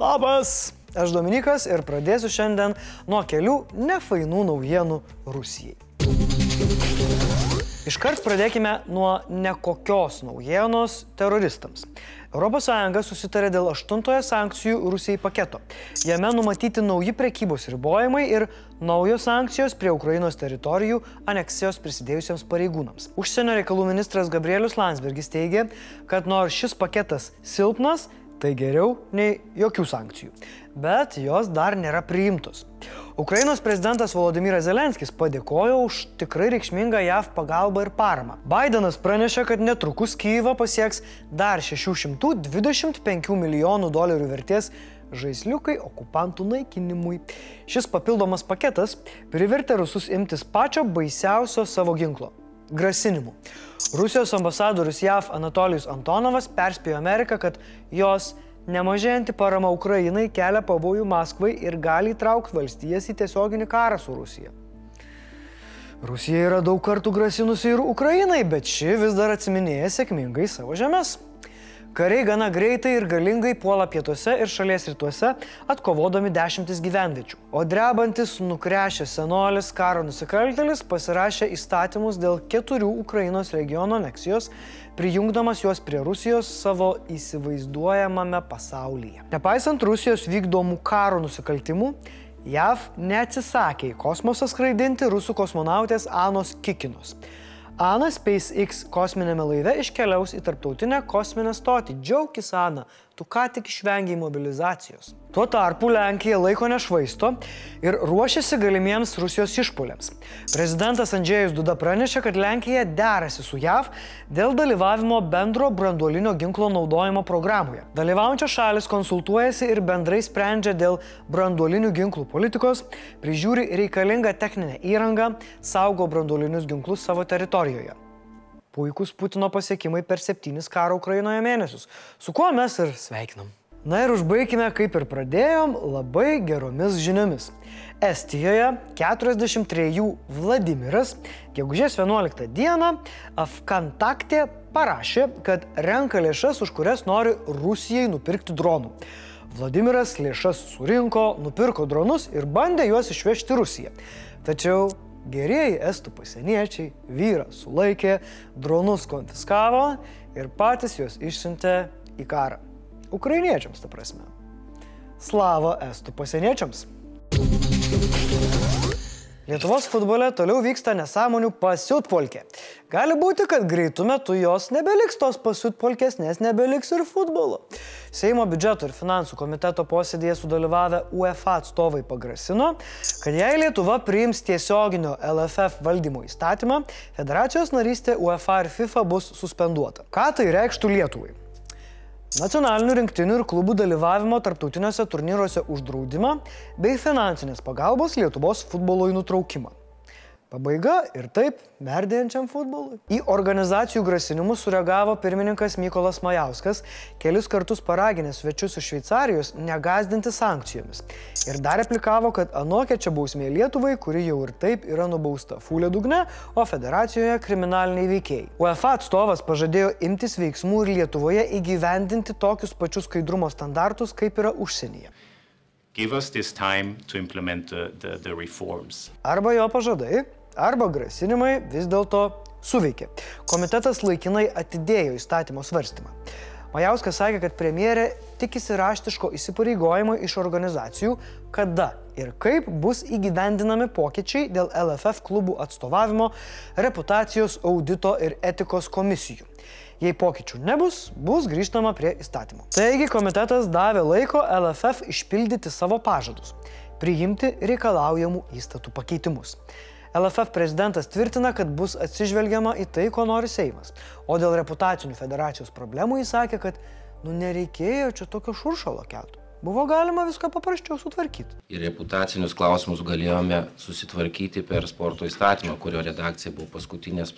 Labas, aš Dominikas ir pradėsiu šiandien nuo kelių nefainų naujienų Rusijai. Iškart pradėkime nuo nekokios naujienos teroristams. ES susitarė dėl aštuntojo sankcijų Rusijai paketo. Jame numatyti nauji prekybos ribojimai ir naujos sankcijos prie Ukrainos teritorijų aneksijos prisidėjusiems pareigūnams. Užsienio reikalų ministras Gabrielius Landsbergis teigia, kad nors šis paketas silpnas, tai geriau nei jokių sankcijų. Bet jos dar nėra priimtos. Ukrainos prezidentas Volodymyras Zelenskis padėkojo už tikrai reikšmingą JAV pagalbą ir paramą. Bidenas pranešė, kad netrukus Kyivą pasieks dar 625 milijonų dolerių vertės žaisliukai okupantų naikinimui. Šis papildomas paketas privertė rusus imtis pačio baisiausio savo ginklo - grasinimų. Rusijos ambasadorius JAV Anatolijus Antonovas perspėjo Ameriką, kad jos nemažėjanti parama Ukrainai kelia pavojų Maskvai ir gali įtraukti valstijas į tiesioginį karą su Rusija. Rusija yra daug kartų grasinusi ir Ukrainai, bet ši vis dar atsiminėja sėkmingai savo žemės. Kariai gana greitai ir galingai puola pietuose ir šalies rytuose, atkovodami dešimtis gyvenviečių. O drebantis, nukrešęs senolis karo nusikaltelis pasirašė įstatymus dėl keturių Ukrainos regiono aneksijos, prijungdamas juos prie Rusijos savo įsivaizduojamame pasaulyje. Nepaisant Rusijos vykdomų karo nusikaltimų, JAV neatsisakė į kosmosą skraidinti rusų kosmonautės Anos Kikinos. Ana SpaceX kosminėme laive iškeliaus į tarptautinę kosminę stotį. Džiaugkis, Ana, tu ką tik išvengiai mobilizacijos. Tuo tarpu Lenkija laiko nešvaisto ir ruošiasi galimiems Rusijos išpoliams. Prezidentas Andžėjus Duda pranešė, kad Lenkija derasi su JAV dėl dalyvavimo bendro branduolinio ginklo naudojimo programoje. Dalyvaujančios šalis konsultuojasi ir bendrai sprendžia dėl branduolinių ginklų politikos, prižiūri reikalingą techninę įrangą, saugo branduolinius ginklus savo teritorijoje. Puikus Putino pasiekimai per septynis karo Ukrainoje mėnesius, su kuo mes ir sveikinam. Na ir užbaigime, kaip ir pradėjom, labai geromis žiniomis. Estijoje 43 Vladimiras gegužės 11 dieną Afkantaktė parašė, kad renka lėšas, už kurias nori Rusijai nupirkti dronų. Vladimiras lėšas surinko, nupirko dronus ir bandė juos išvežti Rusiją. Tačiau Gerieji estų pasieniečiai vyrą sulaikė, dronus konfiskavo ir patys juos išsiuntė į karą. Ukrainiečiams, ta prasme. Slavo estų pasieniečiams. Lietuvos futbole toliau vyksta nesąmonių pasiutpolkė. Gali būti, kad greitų metų jos nebeliks tos pasiutpolkės, nes nebeliks ir futbolo. Seimo biudžeto ir finansų komiteto posėdėje sudalyvavę UEFA atstovai pagrasino, kad jei Lietuva priims tiesioginio LFF valdymo įstatymą, federacijos narystė UEFA ir FIFA bus suspenduota. Ką tai reikštų Lietuvai? Nacionalinių rinktinių ir klubų dalyvavimo tarptautiniuose turnyruose uždraudimą bei finansinės pagalbos Lietuvos futbolui nutraukimą. Pabaiga ir taip merdėjančiam futbolui. Į organizacijų grasinimus sureagavo pirmininkas Mykolas Majauskas, kelis kartus paraginęs svečius iš Šveicarijos negazdinti sankcijomis. Ir dar replikavo, kad anokia čia bausmė Lietuvai, kuri jau ir taip yra nubausta fulė dugne, o federacijoje kriminaliniai veikėjai. UEFA atstovas pažadėjo imtis veiksmų ir Lietuvoje įgyvendinti tokius pačius skaidrumo standartus, kaip yra užsienyje. Give us this time to implement the, the, the reforms. Arba jo pažadai, arba grasinimai vis dėlto suveikė. Komitetas laikinai atidėjo įstatymo svarstymą. Majauskas sakė, kad premjerė tikisi raštiško įsipareigojimo iš organizacijų, kada ir kaip bus įgyvendinami pokyčiai dėl LFF klubų atstovavimo, reputacijos audito ir etikos komisijų. Jei pokyčių nebus, bus grįžtama prie įstatymų. Taigi komitetas davė laiko LFF išpildyti savo pažadus, priimti reikalaujamų įstatų pakeitimus. LFF prezidentas tvirtina, kad bus atsižvelgiama į tai, ko nori Seimas. O dėl reputacinių federacijos problemų jis sakė, kad nu nereikėjo čia tokio šuršalo keltų. Buvo galima viską paprasčiau sutvarkyti. Ir reputacinius klausimus galėjome susitvarkyti per sporto įstatymą, kurio redakcija buvo paskutinės,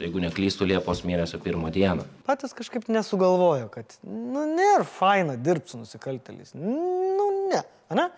jeigu neklystų, Liepos mėnesio pirmą dieną. Patys kažkaip nesugalvojo, kad, nu, nėra faina dirbti su nusikaltėliais. Nu, ne, ne,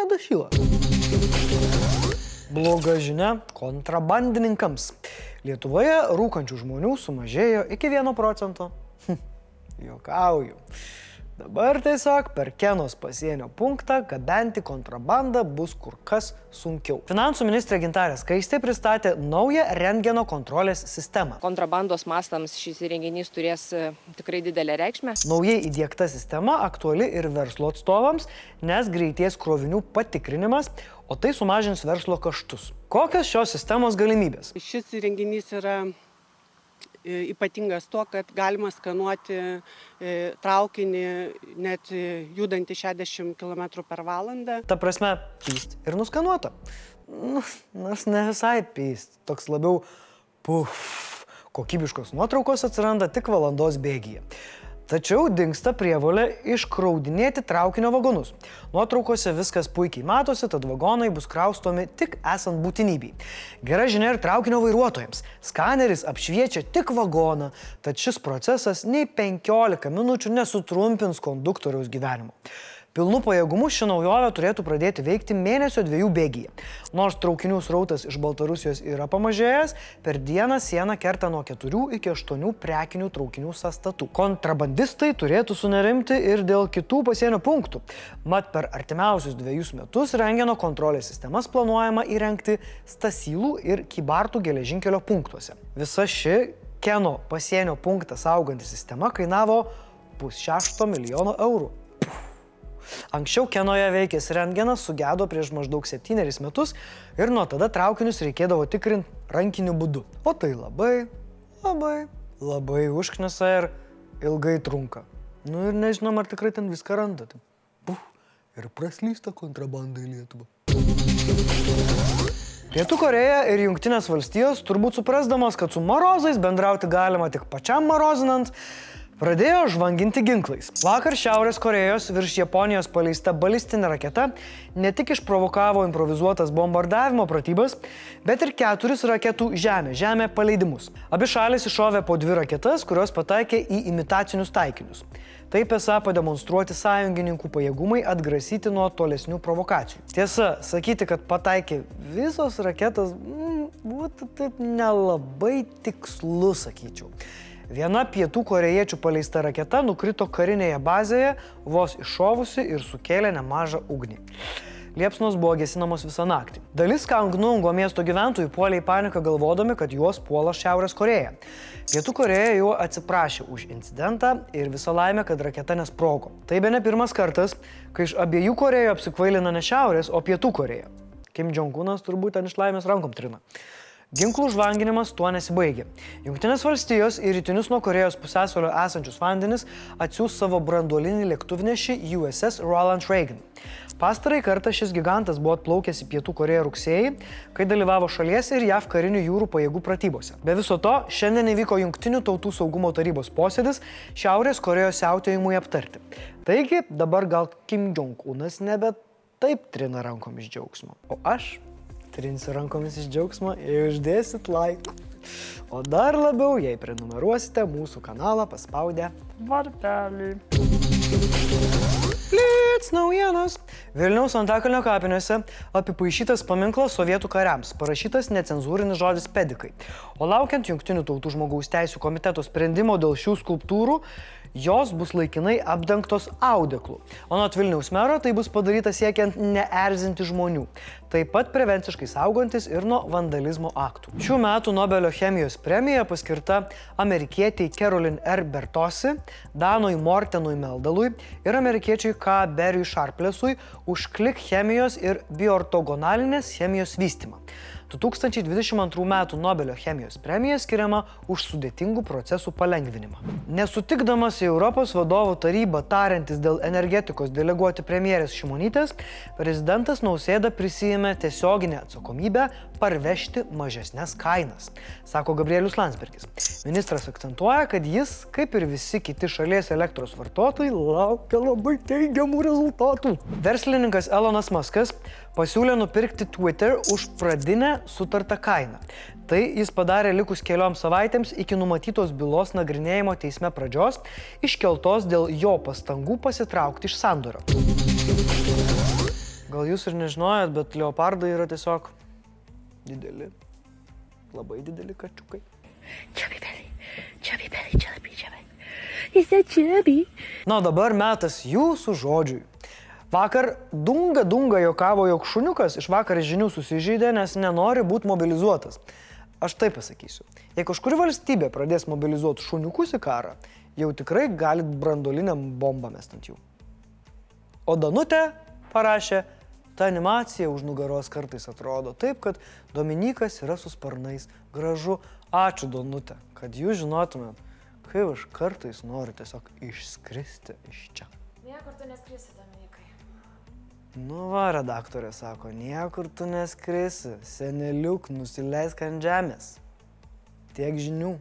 nedašyla. Bloga žinia kontrabandininkams. Lietuvoje rūkančių žmonių sumažėjo iki 1 procento. Jokauju. Dabar tiesiog per Kenos pasienio punktą gabenti kontrabandą bus kur kas sunkiau. Finansų ministrė Gintarė Skaistė pristatė naują rengeno kontrolės sistemą. Kontrabandos mastams šis įrenginys turės e, tikrai didelę reikšmę. Naujai įdėkta sistema aktuali ir verslo atstovams, nes greities krovinių patikrinimas, o tai sumažins verslo kaštus. Kokios šios sistemos galimybės? Šis įrenginys yra e, ypatingas tuo, kad galima skanuoti e, traukinį net judantį 60 km per valandą. Ta prasme, pyst ir nuskanuota. Nu, Nors ne visai pyst, toks labiau puf. Kokybiškos nuotraukos atsiranda tik valandos bėgyje. Tačiau dinksta prievolė iškraudinėti traukinio vagonus. Nuotraukose viskas puikiai matosi, tad vagonai bus kraustomi tik esant būtinybei. Gera žinia ir traukinio vairuotojams. Skaneris apšviečia tik vagoną, tad šis procesas nei 15 minučių nesutrumpins konduktoriaus gyvenimo. Pilnu pajėgumu ši naujovė turėtų pradėti veikti mėnesio dviejų bėgyje. Nors traukinių srautas iš Baltarusijos yra pamažėjęs, per dieną sieną kerta nuo 4 iki 8 prekinių traukinių sastatų. Kontrabandistai turėtų sunerimti ir dėl kitų pasienio punktų. Mat per artimiausius dviejus metus rengeno kontrolės sistemas planuojama įrengti Stasylų ir Kybartų geležinkelio punktuose. Visa ši Keno pasienio punktą sauganti sistema kainavo pusšešto milijono eurų. Anksčiau Kenoje veikęs rentgenas sugedo prieš maždaug septynerius metus ir nuo tada traukinius reikėdavo tikrinti rankiniu būdu. O tai labai, labai, labai užknisa ir ilgai trunka. Nu ir nežinom, ar tikrai ten viską randa. Tai, puf, ir praslysta kontrabanda į Lietuvą. Pietų Koreja ir Junktinės valstijos turbūt suprasdamos, kad su morozais bendrauti galima tik pačiam morozinant, Pradėjo žvanginti ginklais. Vakar Šiaurės Korejos virš Japonijos paleista balistinė raketa ne tik išprovokavo improvizuotas bombardavimo pratybas, bet ir keturis raketų žemė-žemė paleidimus. Abi šalis iššovė po dvi raketas, kurios pataikė į imitacinius taikinius. Taip esą pademonstruoti sąjungininkų pajėgumai atgrasyti nuo tolesnių provokacijų. Tiesa, sakyti, kad pataikė visos raketos, mm, būtų taip nelabai tikslu, sakyčiau. Viena pietų korejiečių paleista raketa nukrito karinėje bazėje, vos iššovusi ir sukėlė nemažą ugnį. Liepsnos buvo gesinamos visą naktį. Dalis Kangnungo miesto gyventojų puolė į paniką galvodami, kad juos puola Šiaurės Koreja. Pietų Koreja jau atsiprašė už incidentą ir visą laimę, kad raketa nesprogo. Tai be ne pirmas kartas, kai iš abiejų Korejų apsikvailina ne Šiaurės, o Pietų Koreja. Kim Jong-unas turbūt ten iš laimės rankom trina. Ginklų žvanginimas tuo nesibaigė. Junktinės valstijos į rytinius nuo Korejos pusėsalio esančius vandenis atsiūs savo branduolinį lėktuvnešį USS Roland Reagan. Pastarai kartą šis gigantas buvo atplaukęs į Pietų Koreją rugsėjai, kai dalyvavo šalies ir JAV karinių jūrų pajėgų pratybose. Be viso to, šiandien įvyko Junktinių tautų saugumo tarybos posėdis Šiaurės Korejos siautėjimui aptarti. Taigi dabar gal Kim Jong-unas nebe taip trina rankomis džiaugsmo, o aš trinsiu rankomis iš džiaugsmo, jei uždėsit like. O dar labiau, jei prenumeruosite mūsų kanalą paspaudę varpelį. Blitz naujienos. Vilniaus Antakalnio kapinėse apipaišytas paminklas sovietų kariams, parašytas necenzūrinis žodis pedikai. O laukiant Junktinių tautų žmogaus teisų komiteto sprendimo dėl šių skulptūrų, jos bus laikinai apdengtos audeklu. O nuo Vilniaus mero tai bus padaryta siekiant neerzinti žmonių, taip pat prevenciškai saugantis ir nuo vandalizmo aktų. Šių metų Nobelio chemijos premija paskirta amerikietiai Carolyn R. Bertosi, Danui Mortenui Meldalui ir amerikiečiui K. Beriui Šarplesui už klik chemijos ir bioortogonalinės chemijos vystimą. 2022 m. Nobelio chemijos premija skiriama už sudėtingų procesų palengvinimą. Nesutikdamas į Europos vadovų tarybą tariantis dėl energetikos deleguoti premjerės Šimonytės, prezidentas Nausėda prisijėmė tiesioginę atsakomybę parvežti mažesnės kainas, sako Gabrielius Landsbergis. Ministras akcentuoja, kad jis, kaip ir visi kiti šalies elektros vartotojai, laukia labai teigiamų rezultatų. Verslininkas Elonas Muskas pasiūlė nupirkti Twitter už pradinę sutartą kainą. Tai jis padarė likus kelioms savaitėms iki numatytos bylos nagrinėjimo teisme pradžios, iškeltos dėl jo pastangų pasitraukti iš sandorio. Gal jūs ir nežinojat, bet leopardai yra tiesiog dideli, labai dideli kačiukai. Chubby belly, chubby belly, chubby, chubby. He's so chubby. Na, dabar metas jūsų žodžiui. Vakar Dunga Dunga jokavo, jog šuniukas iš vakar žinių susižeidė, nes nenori būti mobilizuotas. Aš taip pasakysiu. Jei kažkuri valstybė pradės mobilizuoti šuniukus į karą, jau tikrai galit brandoliniam bombą mest ant jų. O Danutė parašė, ta animacija už nugaros kartais atrodo taip, kad Dominikas yra su sparnais. Gražu. Ačiū Danutė, kad jūs žinotumėt, kaip aš kartais noriu tiesiog išskristi iš čia. Niekur tu neskrisi, Dominikai. Nu va, redaktorė sako, niekur tu neskrisi, seneliuk, nusileisk ant žemės. Tiek žinių.